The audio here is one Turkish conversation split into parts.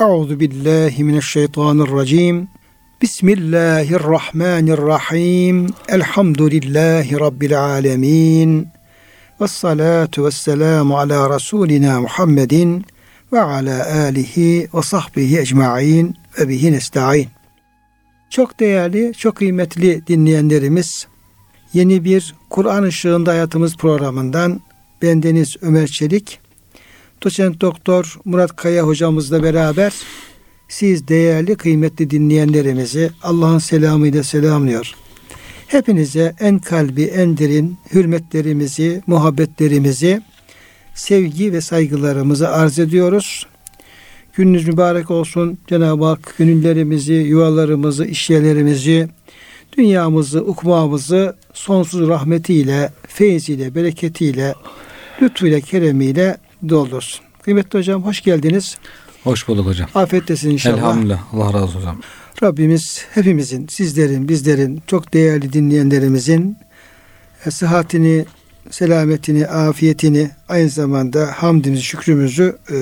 Euzu billahi mineşşeytanirracim. Bismillahirrahmanirrahim. Elhamdülillahi rabbil alamin. Ves salatu vesselamu ala rasulina Muhammedin ve ala alihi ve sahbihi ecmaîn ve bihi nestaîn. Çok değerli, çok kıymetli dinleyenlerimiz, yeni bir Kur'an ışığında hayatımız programından bendeniz Ömer Çelik, doçent doktor Murat Kaya hocamızla beraber siz değerli kıymetli dinleyenlerimizi Allah'ın selamıyla selamlıyor. Hepinize en kalbi en derin hürmetlerimizi, muhabbetlerimizi, sevgi ve saygılarımızı arz ediyoruz. Gününüz mübarek olsun. Cenab-ı Hak gönüllerimizi, yuvalarımızı, işyerlerimizi, dünyamızı, ukmamızı sonsuz rahmetiyle, feyziyle, bereketiyle, lütfuyla, keremiyle doldursun. Kıymetli hocam hoş geldiniz. Hoş bulduk hocam. Afiyettesin inşallah. Elhamdülillah. Allah razı olsun hocam. Rabbimiz hepimizin, sizlerin, bizlerin, çok değerli dinleyenlerimizin e, sıhhatini, selametini, afiyetini, aynı zamanda hamdimizi, şükrümüzü e,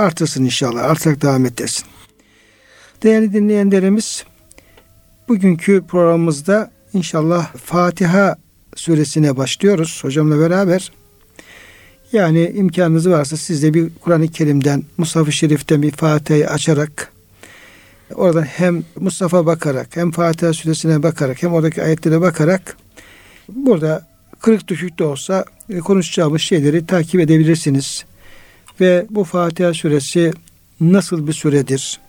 artırsın inşallah. Artarak devam ettirsin. Değerli dinleyenlerimiz, bugünkü programımızda inşallah Fatiha suresine başlıyoruz hocamla beraber. Yani imkanınız varsa siz de bir Kur'an-ı Kerim'den, Mushaf-ı Şerif'ten bir Fatiha'yı açarak oradan hem Mustafa bakarak hem Fatiha suresine bakarak hem oradaki ayetlere bakarak burada kırık düşük de olsa e, konuşacağımız şeyleri takip edebilirsiniz. Ve bu Fatiha suresi nasıl bir suredir?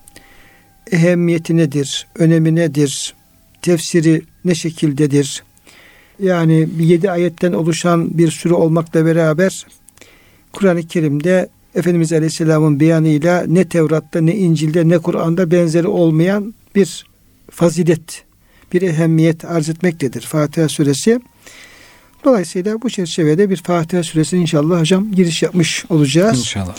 Ehemmiyeti nedir? Önemi nedir? Tefsiri ne şekildedir? Yani yedi ayetten oluşan bir sure olmakla beraber Kur'an-ı Kerim'de Efendimiz Aleyhisselam'ın beyanıyla ne Tevrat'ta ne İncil'de ne Kur'an'da benzeri olmayan bir fazilet, bir ehemmiyet arz etmektedir Fatiha suresi. Dolayısıyla bu çerçevede bir Fatiha suresine inşallah hocam giriş yapmış olacağız. İnşallah.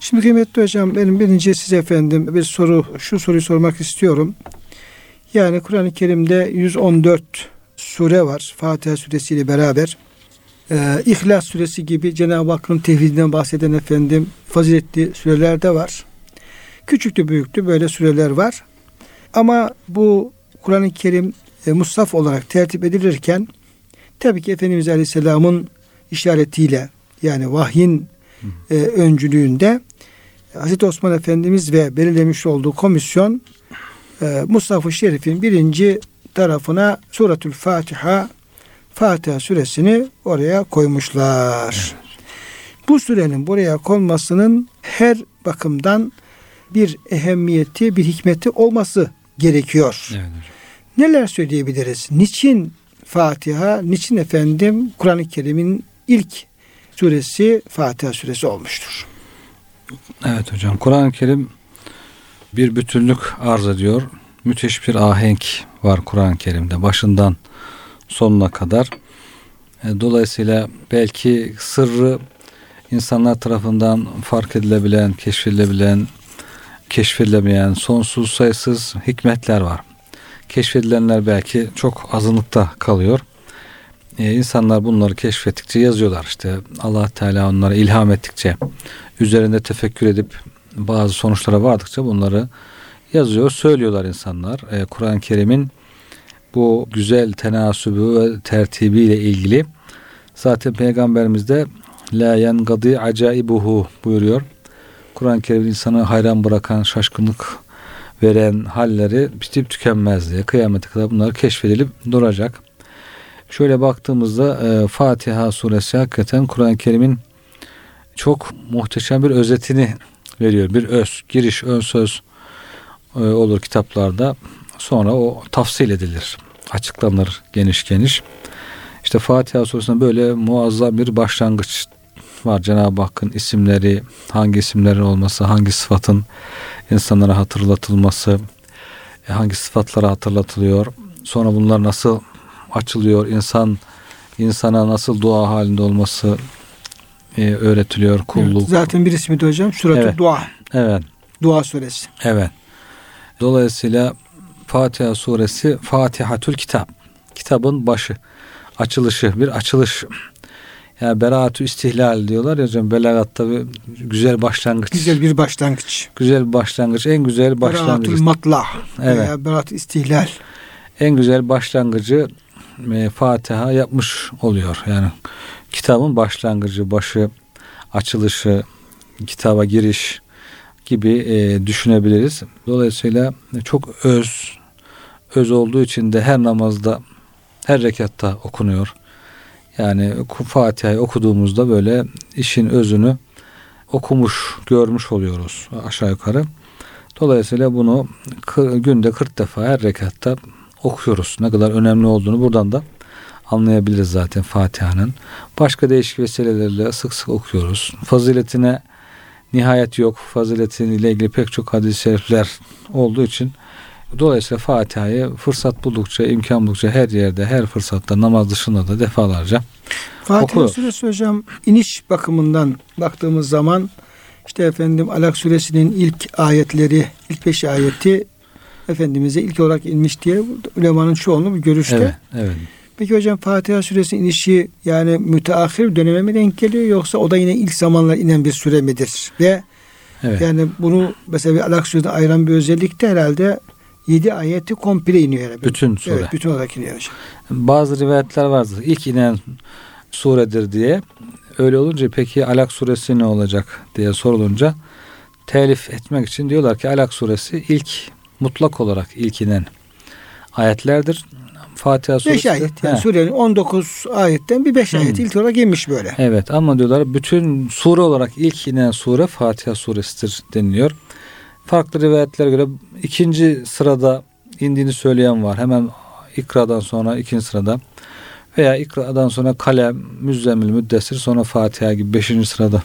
Şimdi kıymetli hocam benim birinci size efendim bir soru, şu soruyu sormak istiyorum. Yani Kur'an-ı Kerim'de 114 sure var Fatiha suresiyle beraber. Ee, İhlas suresi gibi Cenab-ı Hakk'ın tevhidinden bahseden efendim faziletli süreler de var. Küçüktü büyüktü böyle süreler var. Ama bu Kur'an-ı Kerim e, Mustafa olarak tertip edilirken tabii ki Efendimiz Aleyhisselam'ın işaretiyle yani vahyin e, öncülüğünde Hazreti Osman Efendimiz ve belirlemiş olduğu komisyon e, Mustafa Şerif'in birinci tarafına Suratül Fatiha Fatiha suresini oraya koymuşlar. Evet. Bu surenin buraya konmasının her bakımdan bir ehemmiyeti, bir hikmeti olması gerekiyor. Evet. Neler söyleyebiliriz? Niçin Fatiha, niçin efendim Kur'an-ı Kerim'in ilk suresi Fatiha suresi olmuştur? Evet hocam. Kur'an-ı Kerim bir bütünlük arz ediyor. Müthiş bir ahenk var Kur'an-ı Kerim'de. Başından sonuna kadar. E, dolayısıyla belki sırrı insanlar tarafından fark edilebilen, keşfedilebilen, keşfedilemeyen sonsuz sayısız hikmetler var. Keşfedilenler belki çok azınlıkta kalıyor. Ee, insanlar bunları keşfettikçe yazıyorlar işte Allah Teala onlara ilham ettikçe üzerinde tefekkür edip bazı sonuçlara vardıkça bunları yazıyor söylüyorlar insanlar. Ee, Kur'an-ı Kerim'in bu güzel tenasübü ve tertibiyle ilgili zaten Peygamberimiz de la yengadi acaibuhu buyuruyor. Kur'an-ı Kerim insanı hayran bırakan, şaşkınlık veren halleri bitip tükenmez diye kıyamete kadar bunlar keşfedilip duracak. Şöyle baktığımızda e, Fatiha suresi hakikaten Kur'an-ı Kerim'in çok muhteşem bir özetini veriyor. Bir öz, giriş, ön söz e, olur kitaplarda. Sonra o tafsil edilir. Açıklanır geniş geniş. İşte Fatiha suresinde böyle muazzam bir başlangıç var. Cenab-ı Hakk'ın isimleri, hangi isimlerin olması, hangi sıfatın insanlara hatırlatılması, e, hangi sıfatlara hatırlatılıyor. Sonra bunlar nasıl açılıyor, insan insana nasıl dua halinde olması e, öğretiliyor, kulluk. Evet, zaten bir ismi de hocam Suratü evet. Dua. Evet. Dua suresi. Evet. Dolayısıyla Fatiha suresi Fatihatül Kitap. Kitabın başı, açılışı, bir açılış. Yani beraatü istihlal diyorlar ya hocam belagatta bir güzel başlangıç. Güzel bir başlangıç. Güzel bir başlangıç. En güzel başlangıç. Beraatul matlah. Evet. Veya beraat istihlal. En güzel başlangıcı e, Fatiha yapmış oluyor. Yani kitabın başlangıcı, başı, açılışı, kitaba giriş gibi e, düşünebiliriz. Dolayısıyla çok öz, öz olduğu için de her namazda, her rekatta okunuyor. Yani Fatiha'yı okuduğumuzda böyle işin özünü okumuş, görmüş oluyoruz aşağı yukarı. Dolayısıyla bunu günde 40 defa her rekatta okuyoruz. Ne kadar önemli olduğunu buradan da anlayabiliriz zaten Fatiha'nın. Başka değişik vesilelerle sık sık okuyoruz. Faziletine nihayet yok. Faziletiyle ilgili pek çok hadis-i şerifler olduğu için dolayısıyla Fatiha'yı fırsat buldukça, imkan buldukça her yerde, her fırsatta namaz dışında da defalarca Fatiha okuyoruz. suresi hocam iniş bakımından baktığımız zaman işte efendim Alak suresinin ilk ayetleri, ilk beş ayeti Efendimiz'e ilk olarak inmiş diye ulemanın çoğunluğu bu görüşte. Evet, evet. Peki hocam Fatiha suresi inişi yani müteahhir döneme mi denk geliyor yoksa o da yine ilk zamanlar inen bir süre midir? Ve Evet. yani bunu mesela bir Alak suresinden ayıran bir özellik de herhalde 7 ayeti komple iniyor. Yani. Bütün sure. Evet, bütün olarak iniyor. Bazı rivayetler vardır. İlk inen suredir diye. Öyle olunca peki Alak suresi ne olacak diye sorulunca telif etmek için diyorlar ki Alak suresi ilk mutlak olarak ilk inen ayetlerdir. Fatiha suresi. 5 ayet. Yani He. surenin 19 ayetten bir 5 Hmm. ayet ilk olarak inmiş böyle. Evet ama diyorlar bütün sure olarak ilk inen sure Fatiha suresidir deniliyor. Farklı rivayetlere göre ikinci sırada indiğini söyleyen var. Hemen ikradan sonra ikinci sırada. Veya ikradan sonra kalem, müzzemmil, müddessir sonra Fatiha gibi beşinci sırada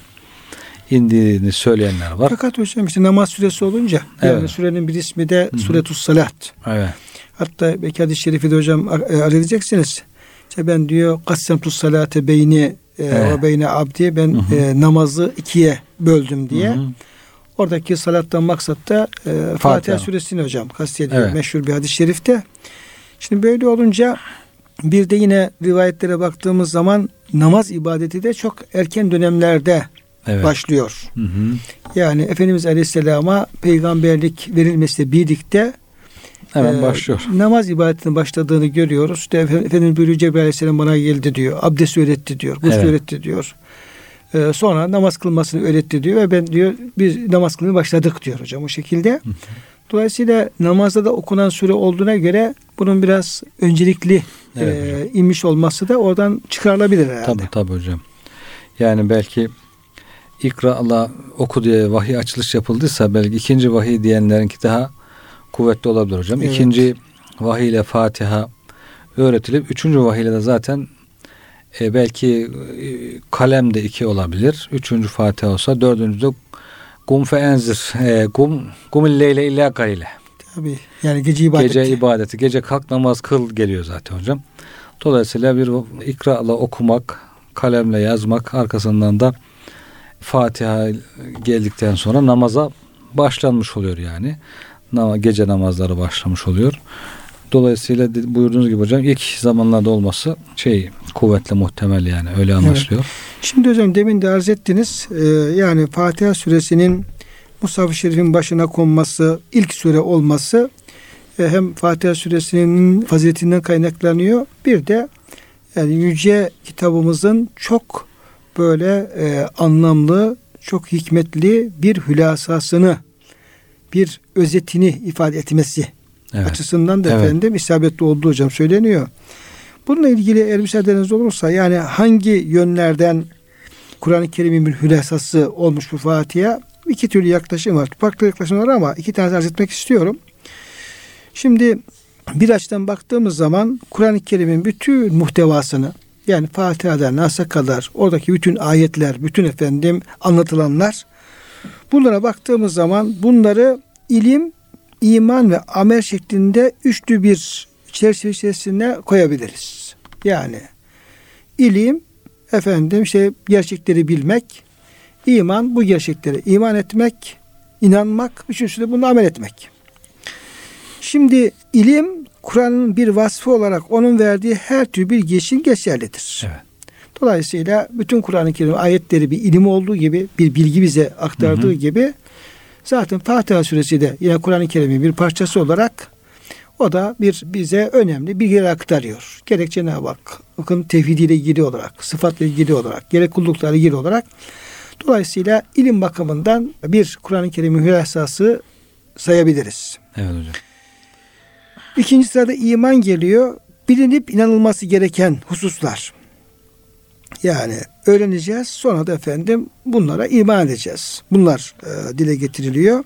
indiğini söyleyenler var. Fakat hocam işte namaz süresi olunca yani Evet. sürenin bir ismi de. Suretus Salat. Evet. Hatta belki hadis-i şerifi de hocam e, arz edeceksiniz. İşte ben diyor kassemtus salate beyni e, Evet. ve beyne abdi ben Hı hı. e, namazı ikiye böldüm diye. Hı hı. Oradaki salattan maksat da e, Fatiha. Fatiha. suresini hocam kastediyor. Evet. Meşhur bir hadis-i şerifte. Şimdi böyle olunca bir de yine rivayetlere baktığımız zaman namaz ibadeti de çok erken dönemlerde Evet. başlıyor. Hı hı. Yani Efendimiz Aleyhisselam'a peygamberlik verilmesiyle birlikte Hemen e, başlıyor. namaz ibadetinin başladığını görüyoruz. İşte Efe- Efendimiz buyuruyor Cebrail Aleyhisselam bana geldi diyor. Abdest öğretti diyor. Gusül Evet. öğretti diyor. E, sonra namaz kılmasını öğretti diyor ve ben diyor biz namaz kılmaya başladık diyor hocam o şekilde. Dolayısıyla namazda da okunan süre olduğuna göre bunun biraz öncelikli Evet e, inmiş olması da oradan çıkarılabilir herhalde. Tabii tabii hocam. Yani belki ikra Allah oku diye vahiy açılış yapıldıysa belki ikinci vahiy diyenlerinki daha kuvvetli olabilir hocam. Evet. İkinci vahiy ile Fatiha öğretilip üçüncü vahiy ile de zaten e, belki e, kalem de iki olabilir. Üçüncü Fatiha olsa dördüncü de kum fe enzir. E, kum, kumil leyle illa kalile. Tabii. Yani gece ibadeti. Gece ibadeti. Gece kalk namaz kıl geliyor zaten hocam. Dolayısıyla bir ikra'la okumak, kalemle yazmak arkasından da Fatiha geldikten sonra namaza başlanmış oluyor yani. Gece namazları başlamış oluyor. Dolayısıyla buyurduğunuz gibi hocam ilk zamanlarda olması şey kuvvetle muhtemel yani öyle anlaşılıyor. Şimdi hocam demin de arz ettiniz. Ee, yani Fatiha suresinin Mushaf-ı Şerif'in başına konması, ilk sure olması e, hem Fatiha suresinin faziletinden kaynaklanıyor. Bir de yani yüce kitabımızın çok böyle e, anlamlı, çok hikmetli bir hülasasını, bir özetini ifade etmesi Evet. açısından da Evet. efendim isabetli olduğu hocam söyleniyor. Bununla ilgili eğer müsaadeniz olursa yani hangi yönlerden Kur'an-ı Kerim'in bir hülasası olmuş bu Fatiha? İki türlü yaklaşım var. Farklı yaklaşım var ama iki tane arz etmek istiyorum. Şimdi bir açıdan baktığımız zaman Kur'an-ı Kerim'in bütün muhtevasını yani Fatiha'dan Nas'a kadar oradaki bütün ayetler, bütün efendim anlatılanlar bunlara baktığımız zaman bunları ilim, iman ve amel şeklinde üçlü bir çerçeve içerisine koyabiliriz. Yani ilim, efendim işte gerçekleri bilmek, iman bu gerçeklere iman etmek, inanmak, üçüncüsü de bunu amel etmek. Şimdi ilim Kur'an'ın bir vasfı olarak onun verdiği her tür bilgi için geçerlidir. Evet. Dolayısıyla bütün Kur'an-ı Kerim ayetleri bir ilim olduğu gibi, bir bilgi bize aktardığı hı hı. gibi zaten Fatiha suresi de yine Kur'an-ı Kerim'in bir parçası olarak o da bir bize önemli bilgiler aktarıyor. Gerek Cenab-ı Hakk'ın tevhidiyle ilgili olarak, sıfatla ilgili olarak, gerek kulluklarla ilgili olarak. Dolayısıyla ilim bakımından bir Kur'an-ı Kerim'in hülasası sayabiliriz. Evet hocam. İkinci sırada iman geliyor. Bilinip inanılması gereken hususlar. Yani öğreneceğiz. Sonra da efendim bunlara iman edeceğiz. Bunlar e, dile getiriliyor.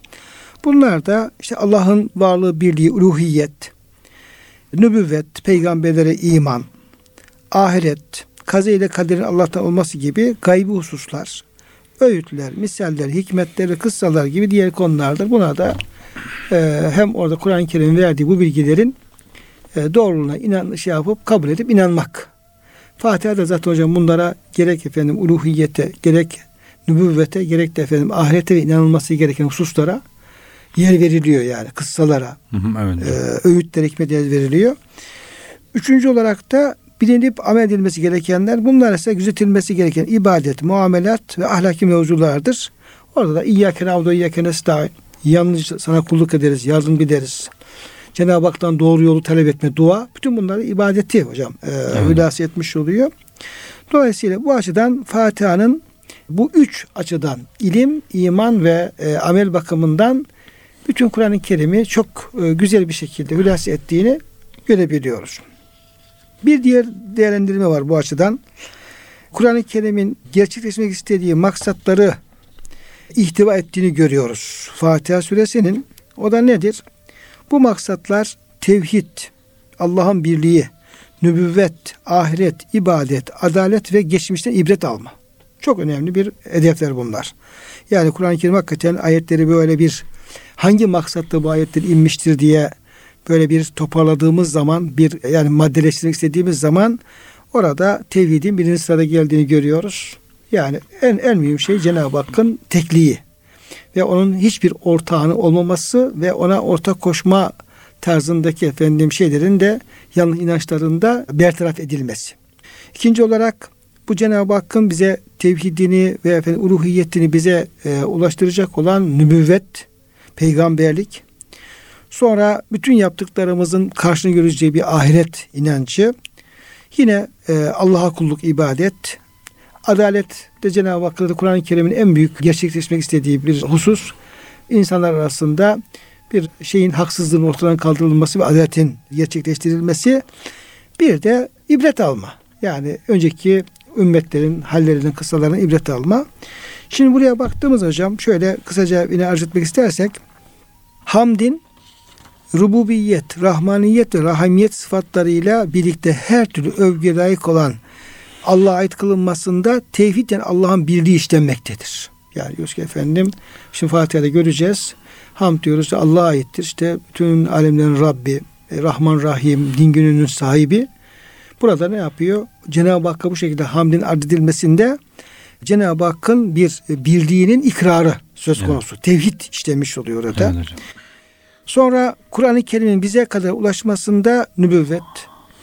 Bunlar da işte Allah'ın varlığı, birliği, uluhiyet, nübüvvet, peygamberlere iman, ahiret, kaze ile kaderin Allah'tan olması gibi gaybi hususlar, öğütler, misaller, hikmetler ve kıssalar gibi diğer konulardır. Buna da e, hem orada Kur'an-ı Kerim'in verdiği bu bilgilerin e, doğruluğuna inan, şey yapıp kabul edip inanmak. Fatiha'da zaten hocam bunlara gerek efendim uluhiyete, gerek nübüvvete, gerek de efendim ahirete inanılması gereken hususlara yer veriliyor yani kıssalara. Evet. E, öğütler, hikmetler veriliyor. Üçüncü olarak da bilinip amel edilmesi gerekenler bunlar ise gözetilmesi gereken ibadet, muamelat ve ahlaki mevzulardır. Orada da İyyâke nâvdu İyyâke nesta'in yalnız sana kulluk ederiz, yardım gideriz. Cenab-ı Hak'tan doğru yolu talep etme, dua. Bütün bunları ibadeti hocam e, evet. etmiş oluyor. Dolayısıyla bu açıdan Fatiha'nın bu üç açıdan ilim, iman ve e, amel bakımından bütün Kur'an-ı Kerim'i çok e, güzel bir şekilde hülasa ettiğini görebiliyoruz. Bir diğer değerlendirme var bu açıdan. Kur'an-ı Kerim'in gerçekleşmek istediği maksatları ihtiva ettiğini görüyoruz. Fatiha suresinin o da nedir? Bu maksatlar tevhid, Allah'ın birliği, nübüvvet, ahiret, ibadet, adalet ve geçmişten ibret alma. Çok önemli bir hedefler bunlar. Yani Kur'an-ı Kerim hakikaten ayetleri böyle bir hangi maksatta bu ayetler inmiştir diye böyle bir toparladığımız zaman bir yani maddeleştirmek istediğimiz zaman orada tevhidin birinci sırada geldiğini görüyoruz. Yani en en mühim şey Cenab-ı Hakk'ın tekliği ve onun hiçbir ortağının olmaması ve ona ortak koşma tarzındaki efendim şeylerin de yanlış inançlarında bertaraf edilmesi. İkinci olarak bu Cenab-ı Hakk'ın bize tevhidini ve efendim uluhiyetini bize e, ulaştıracak olan nübüvvet, peygamberlik, sonra bütün yaptıklarımızın karşını göreceği bir ahiret inancı, yine e, Allah'a kulluk, ibadet, adalet de Cenab-ı Hakk'ta Kur'an-ı Kerim'in en büyük gerçekleşmek istediği bir husus, insanlar arasında bir şeyin haksızlığın ortadan kaldırılması ve adaletin gerçekleştirilmesi, bir de ibret alma. Yani önceki ümmetlerin hallerinin, kısalarının ibret alma. Şimdi buraya baktığımız hocam şöyle kısaca yine arz etmek istersek hamdin rububiyet, rahmaniyet ve rahamiyet sıfatlarıyla birlikte her türlü övgüye layık olan Allah'a ait kılınmasında tevhid yani Allah'ın birliği işlenmektedir. Yani diyoruz ki efendim şimdi Fatiha'da göreceğiz. Hamd diyoruz Allah'a aittir. İşte bütün alemlerin Rabbi, e, Rahman Rahim, din gününün sahibi. Burada ne yapıyor? Cenab-ı Hakk'a bu şekilde hamdin ard edilmesinde Cenab-ı Hakk'ın bir e, birliğinin ikrarı söz konusu. Evet. Tevhid işlemiş oluyor orada. Evet Sonra Kur'an-ı Kerim'in bize kadar ulaşmasında nübüvvet.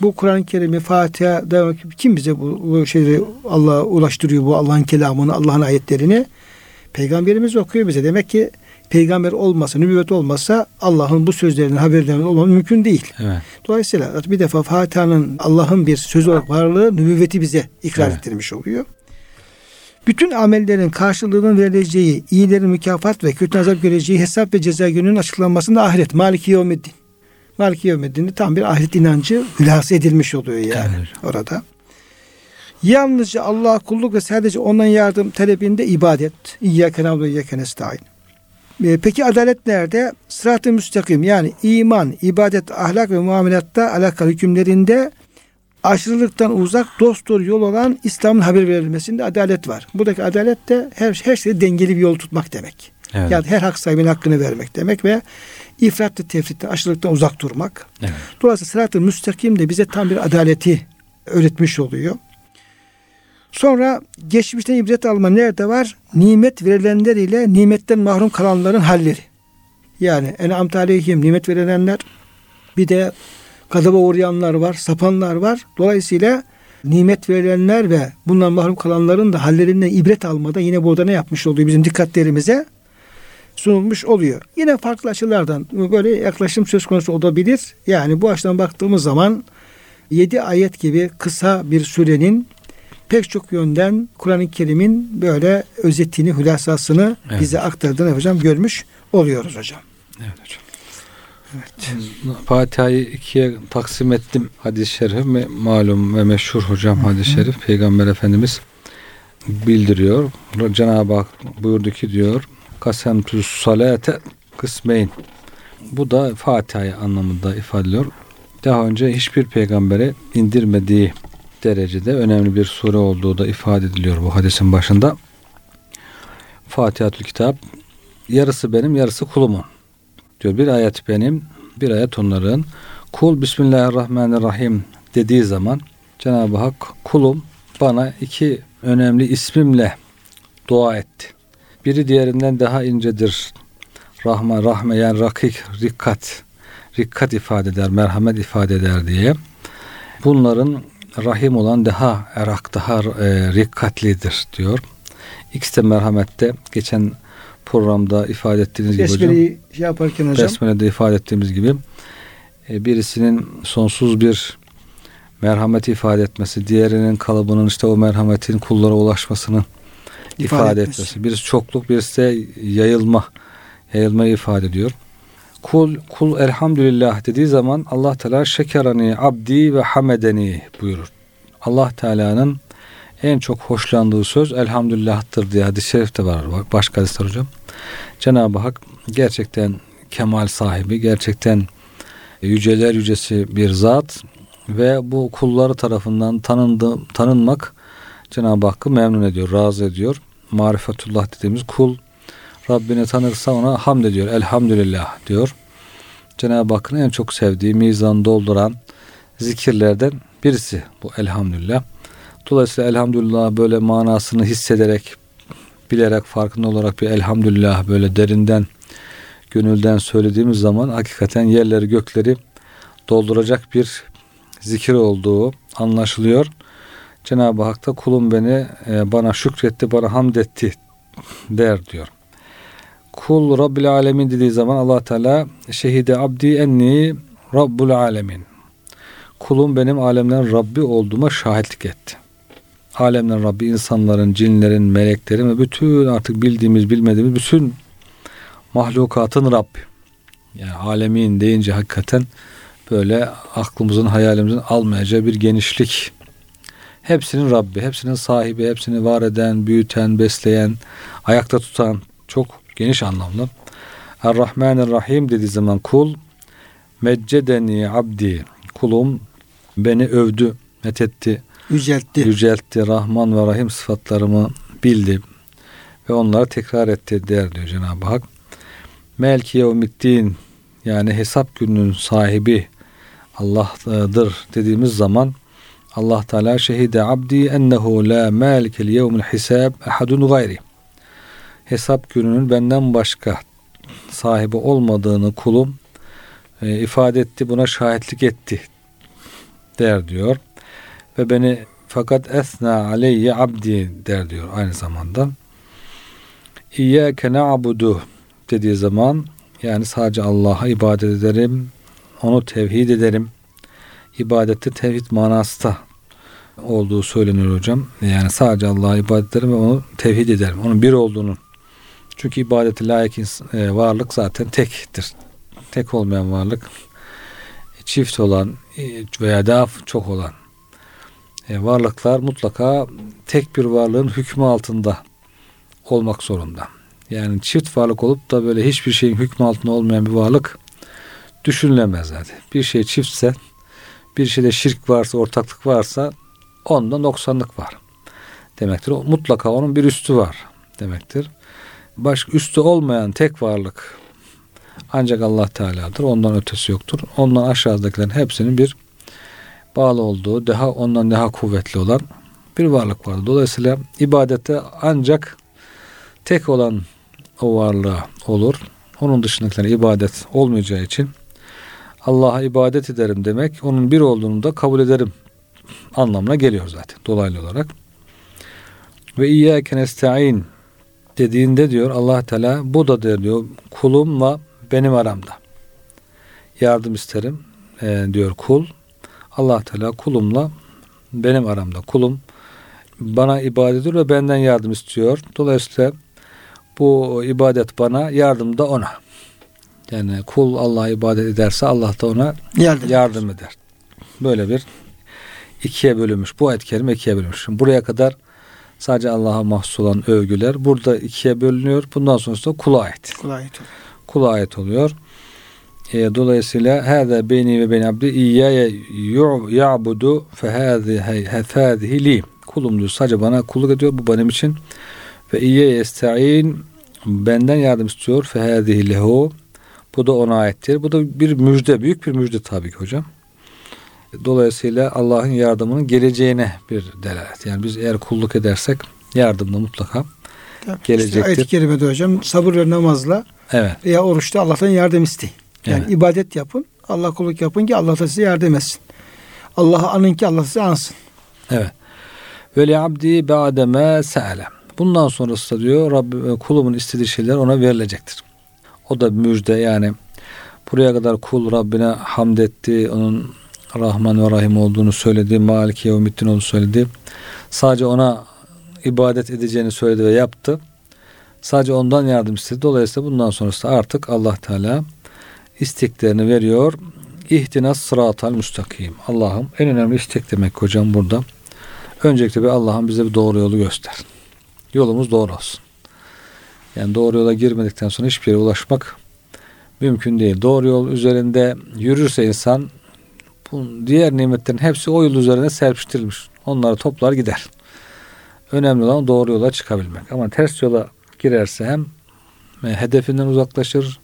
Bu Kur'an-ı Kerim'i Fatiha'da kim bize bu, bu şeyleri Allah'a ulaştırıyor bu Allah'ın kelamını, Allah'ın ayetlerini? Peygamberimiz okuyor bize. Demek ki peygamber olmasa, nübüvvet olmasa Allah'ın bu sözlerinin haberlerinin olması mümkün değil. Evet. Dolayısıyla bir defa Fatiha'nın Allah'ın bir söz olarak varlığı nübüvveti bize ikrar evet. ettirmiş oluyor. Bütün amellerin karşılığının verileceği, iyilerin mükafat ve kötü azap göreceği hesap ve ceza gününün açıklanmasında ahiret. Maliki Yevmiddin. Maliki Yevmiddin'de tam bir ahiret inancı hülasa edilmiş oluyor yani evet. orada. Yalnızca Allah'a kulluk ve sadece ondan yardım talebinde ibadet. İyyâke nâbdu iyyâke nestaîn. Ee, peki adalet nerede? Sırat-ı müstakim yani iman, ibadet, ahlak ve muamelatta alakalı hükümlerinde aşırılıktan uzak dost doğru yol olan İslam'ın haber verilmesinde adalet var. Buradaki adalet de her, her şeyde dengeli bir yol tutmak demek. Evet. Yani her hak sahibinin hakkını vermek demek ve ifrat ve tefritten, aşırılıktan uzak durmak. Evet. Dolayısıyla sırat-ı müstakim de bize tam bir adaleti öğretmiş oluyor. Sonra geçmişten ibret alma nerede var? Nimet verilenler ile nimetten mahrum kalanların halleri. Yani en'amte aleyhim nimet verilenler bir de gadaba uğrayanlar var, sapanlar var. Dolayısıyla nimet verilenler ve bundan mahrum kalanların da hallerinden ibret almada yine burada ne yapmış oluyor bizim dikkatlerimize sunulmuş oluyor. Yine farklı açılardan böyle yaklaşım söz konusu olabilir. Yani bu açıdan baktığımız zaman 7 ayet gibi kısa bir sürenin pek çok yönden Kur'an-ı Kerim'in böyle özetini, hülasasını Evet. bize aktardığını hocam görmüş oluyoruz hocam. Evet hocam. Fatiha'yı ikiye taksim ettim hadis-i şerif me- malum ve meşhur hocam hadis-i şerif Peygamber Efendimiz bildiriyor. Cenab-ı Hak buyurdu ki diyor kasemtü salate kısmeyn. Bu da Fatiha'yı anlamında ifade ediyor. Daha önce hiçbir peygambere indirmediği derecede önemli bir sure olduğu da ifade ediliyor bu hadisin başında. Fatihatül Kitap yarısı benim yarısı kulumun diyor. Bir ayet benim, bir ayet onların. Kul Bismillahirrahmanirrahim dediği zaman Cenab-ı Hak kulum bana iki önemli ismimle dua etti. Biri diğerinden daha incedir. Rahma, rahme yani rakik, rikkat. Rikkat ifade eder, merhamet ifade eder diye. Bunların rahim olan daha erak, daha e, rikkatlidir diyor. İkisi de merhamette. Geçen programda ifade ettiğiniz gibi hocam. Besmele'yi şey yaparken hocam Besmele'de ifade ettiğimiz gibi e, birisinin sonsuz bir merhamet ifade etmesi, diğerinin kalıbının işte o merhametin kullara ulaşmasını ifade, İfade etmesi. etmesi. Birisi çokluk, birisi de yayılma, yayılmayı ifade ediyor. Kul, kul elhamdülillah dediği zaman Allah Teala şekerani abdi ve hamedeni buyurur. Allah Teala'nın en çok hoşlandığı söz elhamdülillah'tır diye hadis-i şerifte var. Bak başka hadisler hocam. Cenab-ı Hak gerçekten kemal sahibi, gerçekten yüceler yücesi bir zat ve bu kulları tarafından tanındı, tanınmak Cenab-ı Hakk'ı memnun ediyor, razı ediyor. Marifetullah dediğimiz kul Rabbini tanırsa ona hamd ediyor. Elhamdülillah diyor. Cenab-ı Hakk'ın en çok sevdiği, mizan dolduran zikirlerden birisi bu elhamdülillah. Dolayısıyla elhamdülillah böyle manasını hissederek, bilerek, farkında olarak bir elhamdülillah böyle derinden, gönülden söylediğimiz zaman hakikaten yerleri gökleri dolduracak bir zikir olduğu anlaşılıyor. Cenab-ı Hak da kulum beni e, bana şükretti, bana hamd etti der diyor. Kul Rabbil Alemin dediği zaman allah Teala şehide abdi enni Rabbul Alemin. Kulum benim alemlerin Rabbi olduğuma şahitlik etti. Alemlerin Rabbi insanların, cinlerin, meleklerin ve bütün artık bildiğimiz, bilmediğimiz bütün mahlukatın Rabbi. Yani alemin deyince hakikaten böyle aklımızın, hayalimizin almayacağı bir genişlik. Hepsinin Rabbi, hepsinin sahibi, hepsini var eden, büyüten, besleyen, ayakta tutan çok geniş anlamlı. Er-Rahmanir-Rahim dediği zaman kul meccedeni abdi kulum beni övdü, methetti, yüceltti. yüceltti, Rahman ve Rahim sıfatlarımı bildi ve onları tekrar etti der diyor Cenab-ı Hak. Melki yevmiddin yani hesap gününün sahibi Allah'dır dediğimiz zaman Allah Teala şehide abdi ennehu la malikel yevmil hisab ahadun gayri. Hesap gününün benden başka sahibi olmadığını kulum e, ifade etti, buna şahitlik etti der diyor. Ve beni fakat esna aleyye abdi der diyor aynı zamanda. İyyâke na'budu dediği zaman yani sadece Allah'a ibadet ederim, onu tevhid ederim. İbadette tevhid manası olduğu söyleniyor hocam. Yani sadece Allah'a ibadet ederim ve onu tevhid ederim. Onun bir olduğunu. Çünkü ibadeti layık e, varlık zaten tektir. Tek olmayan varlık çift olan e, veya daha çok olan e, varlıklar mutlaka tek bir varlığın hükmü altında olmak zorunda. Yani çift varlık olup da böyle hiçbir şeyin hükmü altında olmayan bir varlık düşünülemez zaten. Bir şey çiftse bir şeyde şirk varsa, ortaklık varsa onda noksanlık var demektir. Mutlaka onun bir üstü var demektir. Başka üstü olmayan tek varlık ancak Allah Teala'dır. Ondan ötesi yoktur. Ondan aşağıdakilerin hepsinin bir bağlı olduğu, daha ondan daha kuvvetli olan bir varlık var. Dolayısıyla ibadette ancak tek olan o varlığa olur. Onun dışındakilere ibadet olmayacağı için Allah'a ibadet ederim demek, onun bir olduğunu da kabul ederim anlamına geliyor zaten dolaylı olarak. Ve iyyâke nesta'in dediğinde diyor Allah Teala bu da diyor kulumla benim aramda. Yardım isterim e, diyor kul. Allah Teala kulumla benim aramda. Kulum bana ibadet ediyor ve benden yardım istiyor. Dolayısıyla bu ibadet bana, yardım da ona. Yani kul Allah'a ibadet ederse Allah da ona yardım, yardım eder. Böyle bir ikiye bölünmüş. Bu ayet kerime ikiye bölünmüş. Şimdi buraya kadar sadece Allah'a mahsus olan övgüler burada ikiye bölünüyor. Bundan sonrası da kula ait. Kula ait, kula ait oluyor. E, dolayısıyla hâzâ beyni ve beyni abdi iyyâye ya'budu fehâzihi li. Kulum diyor. Sadece bana kulluk ediyor. Bu benim için. Ve iyyâye esta'in benden yardım istiyor. Fehâzihi lehu. Bu da ona aittir. Bu da bir müjde. Büyük bir müjde tabii ki hocam. Dolayısıyla Allah'ın yardımının geleceğine bir delalet. Yani biz eğer kulluk edersek yardım da mutlaka Tabii gelecektir. İşte ayet-i kerimede hocam sabır ve namazla evet. veya oruçta Allah'tan yardım isteyin. Yani evet. ibadet yapın. Allah kulluk yapın ki Allah da size yardım etsin. Allah'ı anın ki Allah size ansın. Evet. Ve li abdi ba'deme se'ale. Bundan sonrası da diyor Rabbim, kulumun istediği şeyler ona verilecektir. O da müjde yani buraya kadar kul Rabbine hamd etti. Onun Rahman ve Rahim olduğunu söyledi. Maliki Yevmiddin olduğunu söyledi. Sadece ona ibadet edeceğini söyledi ve yaptı. Sadece ondan yardım istedi. Dolayısıyla bundan sonrası artık Allah Teala isteklerini veriyor. İhtinas sıratal müstakim. Allah'ım en önemli istek demek hocam burada. Öncelikle bir Allah'ım bize bir doğru yolu göster. Yolumuz doğru olsun. Yani doğru yola girmedikten sonra hiçbir yere ulaşmak mümkün değil. Doğru yol üzerinde yürürse insan bu diğer nimetlerin hepsi o yol üzerine serpiştirilmiş. Onları toplar gider. Önemli olan doğru yola çıkabilmek. Ama ters yola girerse hem e, hedefinden uzaklaşır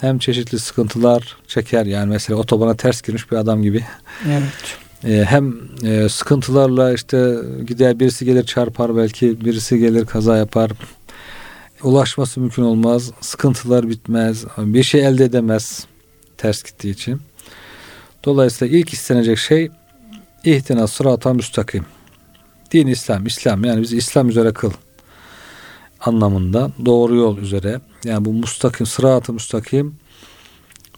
hem çeşitli sıkıntılar çeker. Yani mesela otobana ters girmiş bir adam gibi. Evet. E, hem e, sıkıntılarla işte gider birisi gelir çarpar belki birisi gelir kaza yapar. Ulaşması mümkün olmaz. Sıkıntılar bitmez. Bir şey elde edemez ters gittiği için. Dolayısıyla ilk istenecek şey ihtina sırata müstakim. Din İslam, İslam yani bizi İslam üzere kıl anlamında doğru yol üzere. Yani bu mustakim, sırat-ı müstakim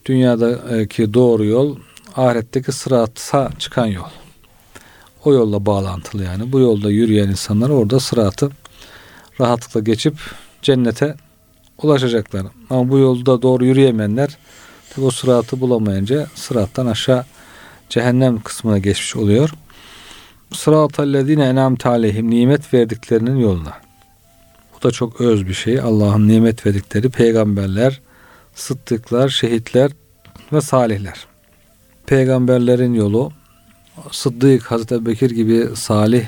dünyadaki doğru yol ahiretteki sırata çıkan yol. O yolla bağlantılı yani. Bu yolda yürüyen insanlar orada sıratı rahatlıkla geçip cennete ulaşacaklar. Ama bu yolda doğru yürüyemeyenler Tabi o sıratı bulamayınca sırattan aşağı cehennem kısmına geçmiş oluyor. Sıratallezine enamte aleyhim nimet verdiklerinin yoluna. Bu da çok öz bir şey. Allah'ın nimet verdikleri peygamberler, sıddıklar, şehitler ve salihler. Peygamberlerin yolu Sıddık, Hazreti Bekir gibi salih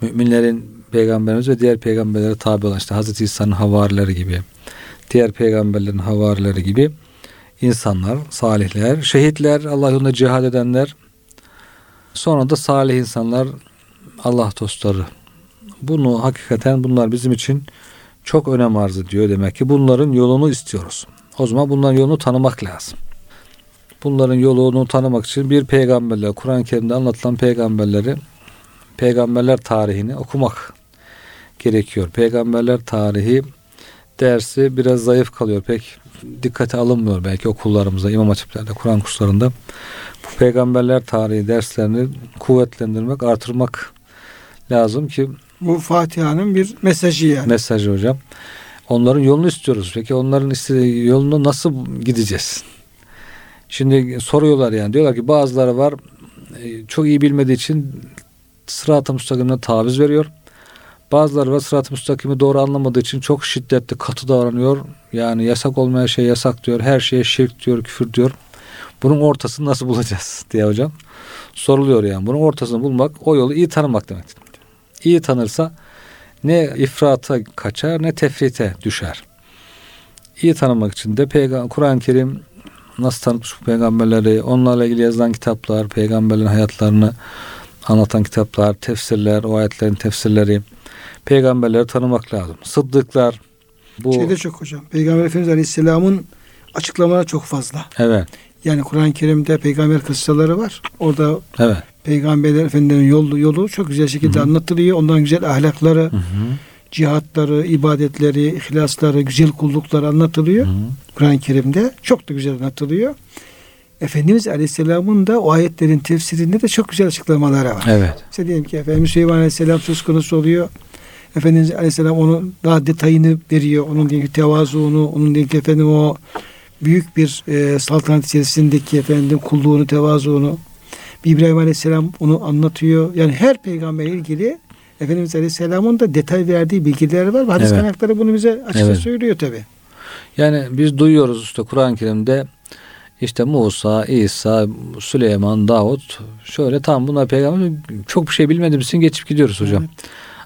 müminlerin peygamberimiz ve diğer peygamberlere tabi olan işte Hazreti İsa'nın havarileri gibi, diğer peygamberlerin havarileri gibi insanlar, salihler, şehitler, Allah yolunda cihad edenler, sonra da salih insanlar, Allah dostları. Bunu hakikaten bunlar bizim için çok önem arz ediyor demek ki bunların yolunu istiyoruz. O zaman bunların yolunu tanımak lazım. Bunların yolunu tanımak için bir peygamberler, Kur'an-ı Kerim'de anlatılan peygamberleri, peygamberler tarihini okumak gerekiyor. Peygamberler tarihi dersi biraz zayıf kalıyor. Pek dikkate alınmıyor belki okullarımızda, imam hatiplerde, Kur'an kurslarında. Bu peygamberler tarihi derslerini kuvvetlendirmek, artırmak lazım ki bu Fatiha'nın bir mesajı yani. Mesajı hocam. Onların yolunu istiyoruz. Peki onların istediği yolunu nasıl gideceğiz? Şimdi soruyorlar yani. Diyorlar ki bazıları var e, çok iyi bilmediği için sırat-ı müstakimine taviz veriyor. Bazıları var sırat-ı müstakimi doğru anlamadığı için çok şiddetli, katı davranıyor. Yani yasak olmayan şey yasak diyor. Her şeye şirk diyor, küfür diyor. Bunun ortasını nasıl bulacağız diye hocam. Soruluyor yani. Bunun ortasını bulmak o yolu iyi tanımak demektir. İyi tanırsa ne ifrata kaçar ne tefrite düşer. İyi tanımak için de peygamber Kur'an-ı Kerim nasıl tanıtmış bu peygamberleri, onlarla ilgili yazılan kitaplar, peygamberlerin hayatlarını anlatan kitaplar, tefsirler, o ayetlerin tefsirleri, peygamberleri tanımak lazım. Sıddıklar bu şeyde çok hocam. Peygamber Efendimiz Aleyhisselam'ın açıklamaları çok fazla. Evet. Yani Kur'an-ı Kerim'de peygamber kıssaları var. Orada Evet. peygamberler efendilerin yolu, yolu çok güzel şekilde Hı hı. anlatılıyor. Onların güzel ahlakları, Hı hı. cihatları, ibadetleri, ihlasları, güzel kullukları anlatılıyor. Kur'an-ı Kerim'de çok da güzel anlatılıyor. Efendimiz Aleyhisselam'ın da o ayetlerin tefsirinde de çok güzel açıklamaları var. Evet. İşte diyelim ki Efendimiz Süleyman Aleyhisselam söz konusu oluyor. Efendimiz Aleyhisselam onun daha detayını veriyor. Onun diyelim ki tevazuunu, onun diyelim ki efendim o büyük bir e, saltanat içerisindeki efendim kulluğunu, tevazuunu. İbrahim Aleyhisselam onu anlatıyor. Yani her peygamberle ilgili Efendimiz Aleyhisselam'ın da detay verdiği bilgiler var. Hadis Evet. kaynakları bunu bize açıkça Evet. söylüyor tabi. Yani biz duyuyoruz işte Kur'an-ı Kerim'de işte Musa, İsa, Süleyman, Davut şöyle tam bunlar peygamber çok bir şey bilmediğimiz için geçip gidiyoruz hocam.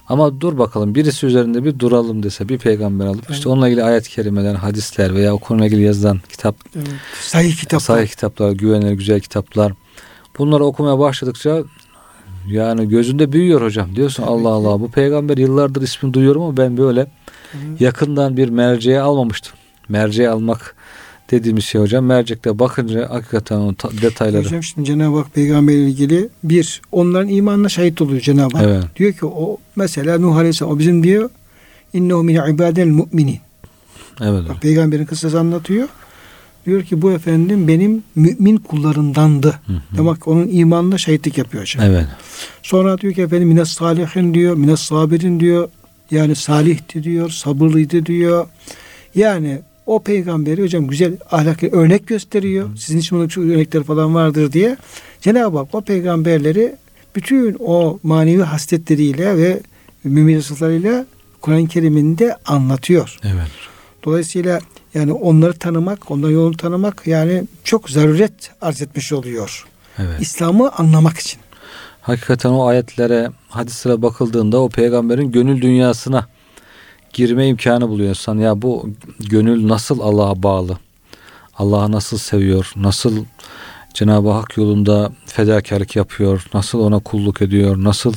Ama dur bakalım birisi üzerinde bir duralım dese bir peygamber alıp işte Evet. onunla ilgili ayet-i kerimeler, hadisler veya o konuyla ilgili yazılan kitap, Evet. Sahih kitaplar. sahih kitaplar, güvenilir güzel kitaplar. Bunları okumaya başladıkça yani gözünde büyüyor hocam. Diyorsun Tabii Allah ki. Allah bu peygamber yıllardır ismini duyuyorum ama ben böyle Evet. yakından bir merceğe almamıştım. Merceğe almak dediğimiz şey hocam. Mercekte bakınca hakikaten o ta- detayları. Hocam şimdi Cenab-ı Hak peygamberle ilgili bir onların imanına şahit oluyor Cenab-ı Hak. Evet. Diyor ki o mesela Nuh Aleyhisselam o bizim diyor innehu min ibadel mu'minin. Evet. Bak, peygamberin kıssası anlatıyor. Diyor ki bu efendim benim mümin kullarındandı. Hı hı. Demek onun imanına şahitlik yapıyor hocam. Evet. Sonra diyor ki efendim mines salihin diyor, mines sabirin diyor. Yani salihti diyor, sabırlıydı diyor. Yani o peygamberi hocam güzel ahlaklı örnek gösteriyor. Sizin için bunun örnekler falan vardır diye. Cenab-ı Hak o peygamberleri bütün o manevi hasletleriyle ve mümin sıfatlarıyla Kur'an-ı Kerim'inde anlatıyor. Evet. Dolayısıyla yani onları tanımak, onların yolunu tanımak yani çok zaruret arz etmiş oluyor. Evet. İslam'ı anlamak için. Hakikaten o ayetlere, hadislere bakıldığında o peygamberin gönül dünyasına girme imkanı buluyor insan. Ya bu gönül nasıl Allah'a bağlı? Allah'ı nasıl seviyor? Nasıl Cenab-ı Hak yolunda fedakarlık yapıyor? Nasıl ona kulluk ediyor? Nasıl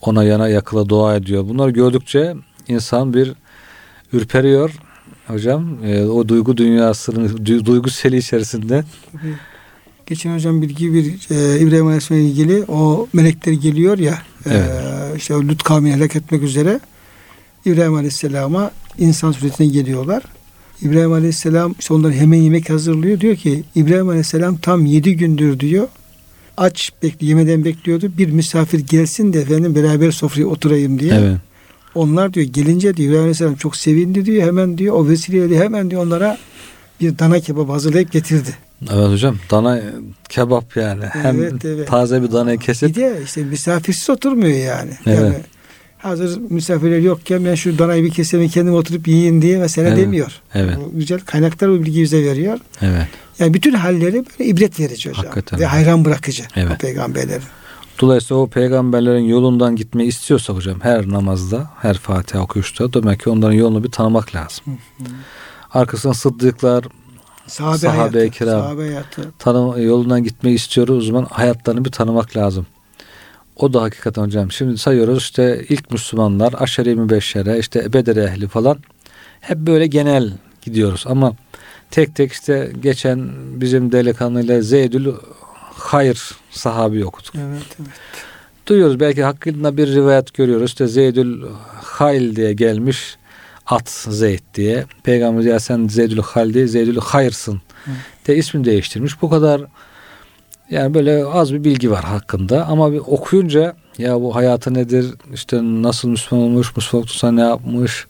ona yana yakıla dua ediyor? Bunları gördükçe insan bir ürperiyor. Hocam e, o duygu dünyasının du- duygu seli içerisinde Geçen hocam bilgi bir e, İbrahim Aleyhisselam'la ilgili o melekler geliyor ya Evet. e, işte Lut kavmini helak etmek üzere İbrahim Aleyhisselam'a insan suretine geliyorlar. İbrahim Aleyhisselam işte onları hemen yemek hazırlıyor. Diyor ki İbrahim Aleyhisselam tam yedi gündür diyor aç bekli yemeden bekliyordu. Bir misafir gelsin de efendim beraber sofraya oturayım diye. evet. Onlar diyor gelince diyor İbrahim Aleyhisselam çok sevindi diyor. Hemen diyor o vesileyle hemen diyor onlara bir dana kebap hazırlayıp getirdi. Evet hocam dana kebap yani. Hem Evet, evet. taze bir danayı kesip Bir de işte misafirsiz oturmuyor yani. Evet. Yani hazır misafirler yokken ben şu danayı bir keseyim kendim oturup yiyeyim diye mesela Evet. demiyor. Evet. Bu güzel kaynaklar bu bilgiyi bize veriyor. evet. Yani bütün halleri böyle ibret verici hocam. Hakikaten. Ve hayran bırakıcı Evet. o peygamberlerin. Dolayısıyla o peygamberlerin yolundan gitmeyi istiyorsa hocam her namazda, her Fatiha okuyuşta demek ki onların yolunu bir tanımak lazım. Arkasından sıddıklar Sahabe, hayatı. kiram. Sahabe hayatı. tanı, yolundan gitmeyi istiyoruz o zaman hayatlarını bir tanımak lazım. O da hakikaten hocam. Şimdi sayıyoruz işte ilk Müslümanlar, aşere-i mübeşşere, işte Bedir ehli falan. Hep böyle genel gidiyoruz ama tek tek işte geçen bizim delikanlıyla Zeydül Hayır sahabi okuduk. Evet, evet. Duyuyoruz belki hakkında bir rivayet görüyoruz. İşte Zeydül Hayl diye gelmiş at Zeyd diye. Peygamber ya sen Zeydül Hayl değil Zeydül Hayrsın Hı. de ismini değiştirmiş. Bu kadar yani böyle az bir bilgi var hakkında ama bir okuyunca ya bu hayatı nedir işte nasıl Müslüman olmuş Müslüman olursa ne yapmış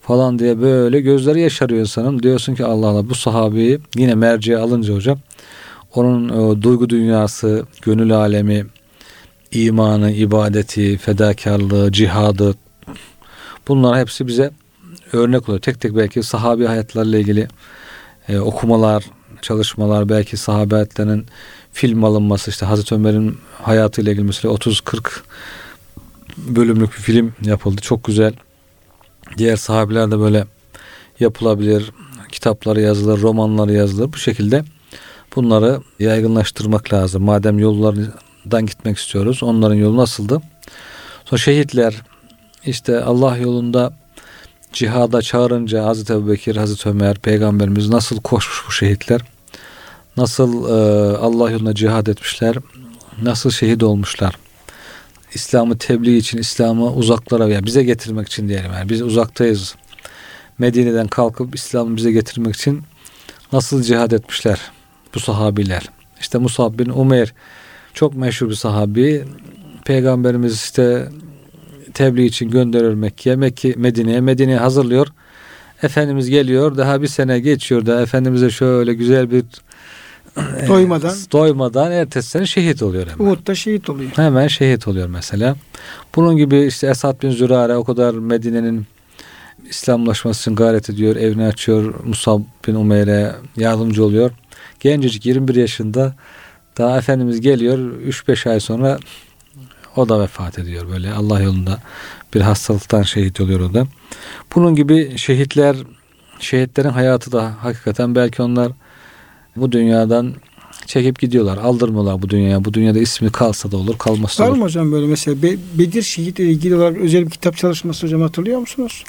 falan diye böyle gözleri yaşarıyor insanın. Diyorsun ki Allah Allah bu sahabeyi yine merceğe alınca hocam onun o duygu dünyası, gönül alemi, imanı, ibadeti, fedakarlığı, cihadı bunlar hepsi bize örnek oluyor. Tek tek belki sahabi hayatlarıyla ilgili e, okumalar, çalışmalar, belki sahabe film alınması, işte Hazreti Ömer'in hayatıyla ilgili mesela 30-40 bölümlük bir film yapıldı. Çok güzel. Diğer sahabiler de böyle yapılabilir. Kitapları yazılır, romanları yazılır. Bu şekilde bunları yaygınlaştırmak lazım. Madem yollardan gitmek istiyoruz. Onların yolu nasıldı? Sonra şehitler işte Allah yolunda cihada çağırınca Hazreti Ebubekir, Hazreti Ömer, Peygamberimiz nasıl koşmuş bu şehitler? Nasıl e, Allah yolunda cihad etmişler, nasıl şehit olmuşlar. İslam'ı tebliğ için, İslam'ı uzaklara veya bize getirmek için diyelim. Yani biz uzaktayız. Medine'den kalkıp İslam'ı bize getirmek için nasıl cihad etmişler bu sahabiler. İşte Musab bin Umeyr çok meşhur bir sahabi. Peygamberimiz işte tebliğ için gönderiyor Mekke'ye. Mekke, Medine'ye. Medine'ye hazırlıyor. Efendimiz geliyor. Daha bir sene geçiyor da Efendimiz'e şöyle güzel bir doymadan doymadan ertesi sene şehit oluyor hemen. Uhud'da şehit oluyor. Hemen şehit oluyor mesela. Bunun gibi işte Esad bin Zürare o kadar Medine'nin İslamlaşması için gayret ediyor. Evini açıyor. Musab bin Umeyr'e yardımcı oluyor. Gencecik 21 yaşında daha Efendimiz geliyor. 3-5 ay sonra o da vefat ediyor böyle Allah yolunda bir hastalıktan şehit oluyor o da. Bunun gibi şehitler şehitlerin hayatı da hakikaten belki onlar bu dünyadan çekip gidiyorlar. Aldırmıyorlar bu dünyaya. Bu dünyada ismi kalsa da olur, kalmasa da Var olur. mı hocam böyle mesela Be- Bedir şehitle ilgili olarak özel bir kitap çalışması hocam hatırlıyor musunuz?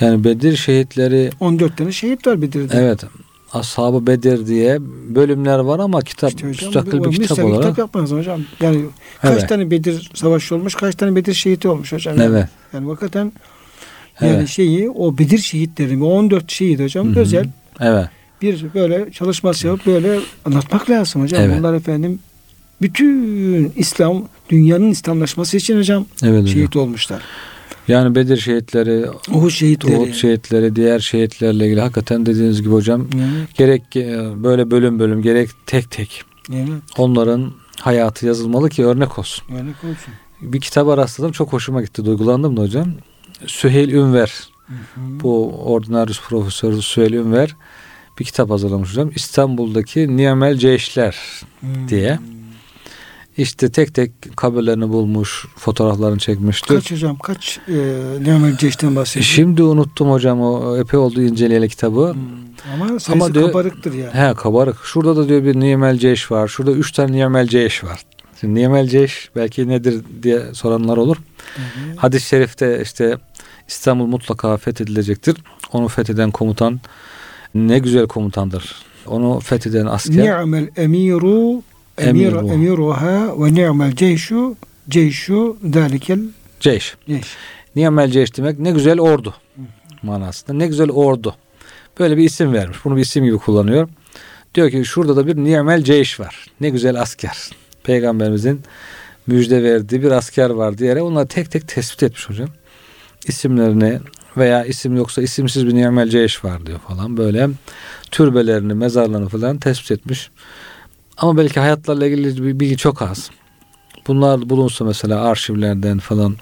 Yani Bedir şehitleri 14 tane şehit var Bedir'de. evet Ashab-ı Bedir diye bölümler var ama kitap İşte hocam, müstakil bir bir kitap olarak. kitap yapmanız hocam. Yani kaç Evet. tane Bedir savaşı olmuş, kaç tane Bedir şehiti olmuş hocam. Yani, Evet. yani hakikaten yani Evet. şeyi o Bedir şehitleri, o 14 şehit hocam Hı hı. özel Evet. Bir böyle çalışması yapıp böyle anlatmak lazım hocam. Evet. Bunlar efendim bütün İslam, dünyanın İslamlaşması için hocam Evet hocam. şehit olmuşlar. Yani Bedir şehitleri, Uhud şehitleri. Uhud şehitleri, diğer şehitlerle ilgili hakikaten dediğiniz gibi hocam Evet, gerek e, böyle bölüm bölüm gerek tek tek evet. onların hayatı yazılmalı ki örnek olsun. Örnek olsun. Bir kitaba rastladım çok hoşuma gitti duygulandım da hocam. Süheyl Ünver Hı hı. bu ordinarius profesörü Süheyl Ünver bir kitap hazırlamış hocam. İstanbul'daki Niyamel Ceyşler Hmm. diye. İşte tek tek kabirlerini bulmuş, fotoğraflarını çekmiş. Diyor Kaç hocam kaç e, Leonel Ceş'ten bahsediyor? Şimdi unuttum hocam o epey oldu inceleyeli kitabı. Hmm. Ama sayısı Ama diyor- kabarıktır yani. He kabarık. Şurada da diyor bir Niyemel Ceyş var. Şurada üç tane Niyemel Ceyş var. Şimdi Niyemel Ceyş belki nedir diye soranlar olur. Hı. Hadis-i şerifte işte İstanbul mutlaka fethedilecektir. Onu fetheden komutan ne güzel komutandır. Onu fetheden asker Ni'mel emiru emir, Emiru. emiruha ve ni'mel ceyşu ceyşu dalikel Ceyş. ceyş. Niyemel Ceyş demek ne güzel ordu manasında. Ne güzel ordu. Böyle bir isim vermiş. Bunu bir isim gibi kullanıyor. Diyor ki şurada da bir Niyemel Ceyş var. Ne güzel asker. Peygamberimizin müjde verdiği bir asker var diyerek onları tek tek tespit etmiş hocam. İsimlerini veya isim yoksa isimsiz bir Niyemel Ceyş var diyor falan. Böyle türbelerini, mezarlarını falan tespit etmiş. Ama belki hayatlarla ilgili bir bilgi çok az. Bunlar bulunsa mesela arşivlerden falan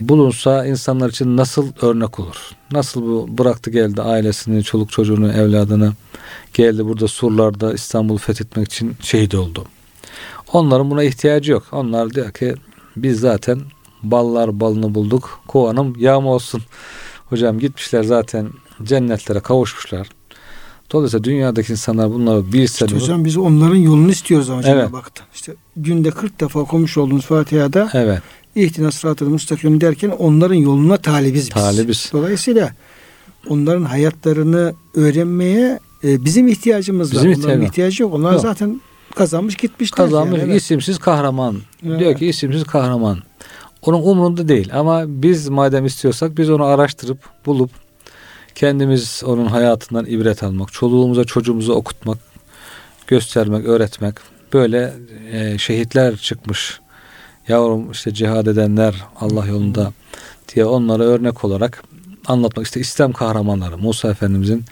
bulunsa insanlar için nasıl örnek olur? Nasıl bu bıraktı geldi ailesini, çoluk çocuğunu, evladını geldi burada surlarda İstanbul'u fethetmek için şehit oldu. Onların buna ihtiyacı yok. Onlar diyor ki biz zaten ballar balını bulduk. Kovanım yağma olsun. Hocam gitmişler zaten cennetlere kavuşmuşlar. Dolayısıyla dünyadaki insanlar bunları bilse İşte hocam biz onların yolunu istiyoruz ama Evet. baktın. İşte günde 40 defa okumuş olduğumuz Fatiha'da Evet. İhtina sıratı müstakim derken onların yoluna talibiz biz. Talibiz. Dolayısıyla onların hayatlarını öğrenmeye e, bizim ihtiyacımız Bizim var. Onların ihtiyacımız. ihtiyacı yok. Onlar Yok. zaten kazanmış gitmişler. Kazanmış yani, evet. isimsiz kahraman. Evet. Diyor ki isimsiz kahraman. Onun umrunda değil ama biz madem istiyorsak biz onu araştırıp bulup kendimiz onun hayatından ibret almak, çoluğumuza çocuğumuza okutmak, göstermek, öğretmek. Böyle e, şehitler çıkmış. Yavrum işte cihad edenler Allah yolunda diye onlara örnek olarak anlatmak. İşte İslam kahramanları. Musa Efendimizin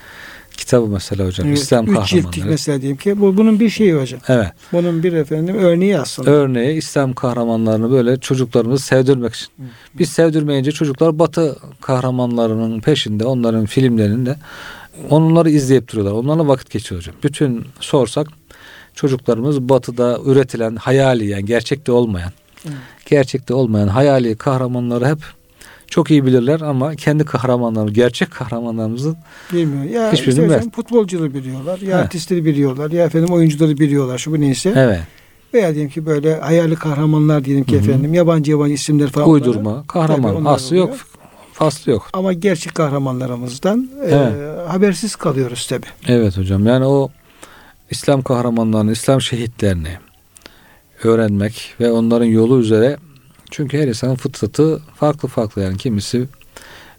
kitabı mesela hocam. Evet, İslam üç ciltlik kahramanları. mesela diyelim ki bu bunun bir şeyi hocam. Evet. Bunun bir efendim örneği aslında. Örneği İslam kahramanlarını böyle çocuklarımızı sevdirmek için. Biz sevdirmeyince çocuklar Batı kahramanlarının peşinde, onların filmlerinde onları izleyip duruyorlar. Onlarla vakit geçiyor hocam. Bütün sorsak çocuklarımız Batı'da üretilen hayali yani gerçekte olmayan, Evet. gerçekte olmayan hayali kahramanları hep çok iyi bilirler ama kendi kahramanlarını, gerçek kahramanlarımızın Bilmiyor. Ya Hiçbirini işte bilmez. futbolcuları biliyorlar. Ya Evet. artistleri biliyorlar. Ya efendim oyuncuları biliyorlar. Şu bu neyse. evet Veya diyelim ki böyle hayali kahramanlar diyelim ki Hı hı. efendim. Yabancı yabancı isimler falan. uydurma, Tabii kahraman, onlar aslı yok, faslı yok. Ama gerçek kahramanlarımızdan Evet. e, habersiz kalıyoruz tabi. Evet hocam yani o İslam kahramanlarını, İslam şehitlerini öğrenmek ve onların yolu üzere çünkü her insanın fıtratı farklı farklı yani kimisi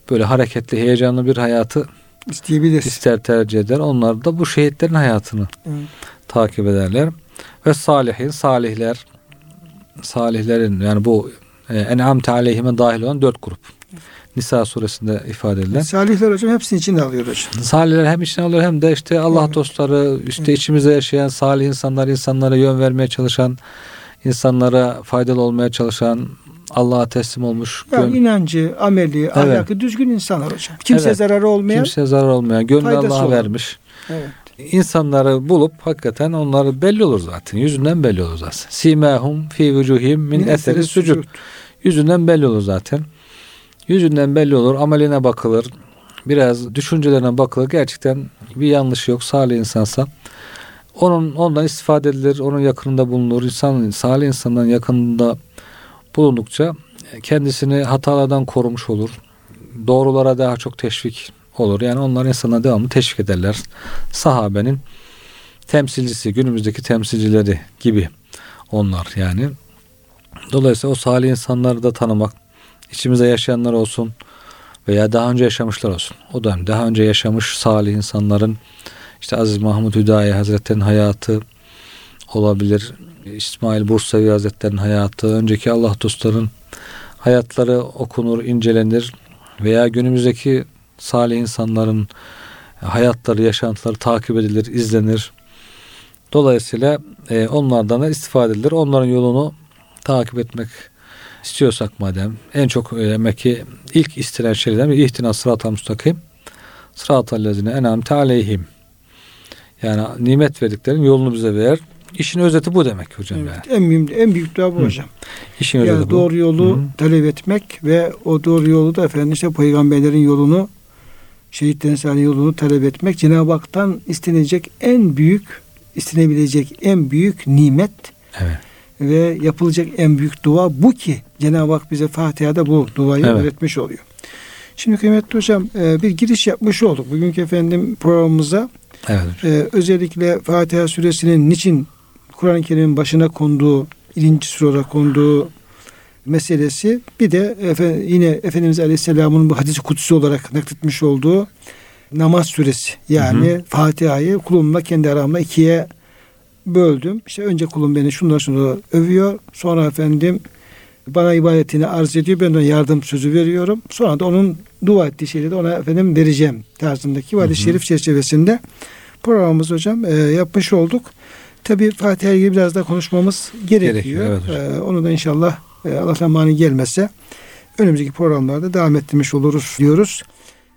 böyle hareketli, heyecanlı bir hayatı isteyebilir. ister tercih eder. Onlar da bu şehitlerin hayatını Evet. takip ederler. Ve salihin, salihler, salihlerin yani bu e, en'amte aleyhime dahil olan dört grup. Nisa suresinde ifade edilen. Salihler hocam hepsini içine alıyor hocam. Salihler hem içine alıyor hem de işte Allah Evet. dostları, işte Evet. içimizde yaşayan salih insanlar, insanlara yön vermeye çalışan, insanlara faydalı olmaya çalışan, Allah'a teslim olmuş, Yani gön- inancı, ameli, ahlakı düzgün insanlar hocam. Kimseye Evet. zararı olmayan. kimseye zarar olmayan, gönlü Allah'a vermiş. Evet. İnsanları bulup hakikaten onları belli olur zaten. Yüzünden belli olur zaten. Simahum fi vucuhim min eseri sucud. Yüzünden belli olur zaten. Yüzünden belli olur. Ameline bakılır. Biraz düşüncelerine bakılır. Gerçekten bir yanlışı yok. Salih insansa. Onun ondan istifade edilir. Onun yakınında bulunur. İnsan, salih insanların yakınında bulundukça kendisini hatalardan korumuş olur. Doğrulara daha çok teşvik olur. Yani onlar insana devamlı teşvik ederler. Sahabenin temsilcisi, günümüzdeki temsilcileri gibi onlar yani. Dolayısıyla o salih insanları da tanımak, içimizde yaşayanlar olsun veya daha önce yaşamışlar olsun. O dönem daha önce yaşamış salih insanların işte Aziz Mahmud Hüdayi Hazretleri'nin hayatı olabilir. İsmail Bursavi Hazretleri'nin hayatı, önceki Allah dostlarının hayatları okunur, incelenir veya günümüzdeki salih insanların hayatları, yaşantıları takip edilir, izlenir. Dolayısıyla e, onlardan da istifade edilir. Onların yolunu takip etmek istiyorsak madem en çok e, demek ki ilk istenen şeylerden bir ihtina sırat-ı müstakim sırat-ı lezine enamte aleyhim yani nimet verdiklerin yolunu bize ver. İşin özeti bu demek hocam Evet, yani. en mühim, en büyük dua bu Hı. hocam. İşin özeti Yani bu. doğru yolu Hı. talep etmek ve o doğru yolu da efendim işte peygamberlerin yolunu şehitlerin salih yolunu talep etmek Cenab-ı Hak'tan istenecek en büyük istenebilecek en büyük nimet Evet. ve yapılacak en büyük dua bu ki Cenab-ı Hak bize Fatiha'da bu duayı Evet. öğretmiş oluyor. Şimdi kıymetli hocam e, bir giriş yapmış olduk. Bugünkü efendim programımıza Evet. hocam. e, özellikle Fatiha suresinin niçin Kur'an-ı Kerim'in başına konduğu, birinci sırada konduğu meselesi bir de yine Efendimiz Aleyhisselam'ın bu hadisi kutsi olarak nakletmiş olduğu namaz suresi. Yani Fatiha'yı kulumla kendi aramda ikiye böldüm. İşte önce kulum beni şunlar şunları övüyor. Sonra efendim bana ibadetini arz ediyor. Ben ona yardım sözü veriyorum. Sonra da onun dua ettiği şeyleri de ona efendim vereceğim tarzındaki hadis-i şerif çerçevesinde programımızı hocam e, yapmış olduk. Tabi Fatiha'ya ilgili biraz daha konuşmamız gerekiyor. Gerekiyor, evet hocam. E, onu da inşallah e, Allah'tan mani gelmese önümüzdeki programlarda devam ettirmiş oluruz diyoruz.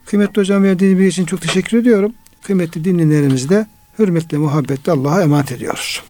Kıymetli hocam verdiğiniz bilgi için çok teşekkür ediyorum. Kıymetli dinleyenlerimizi de hürmetle muhabbetle Allah'a emanet ediyoruz.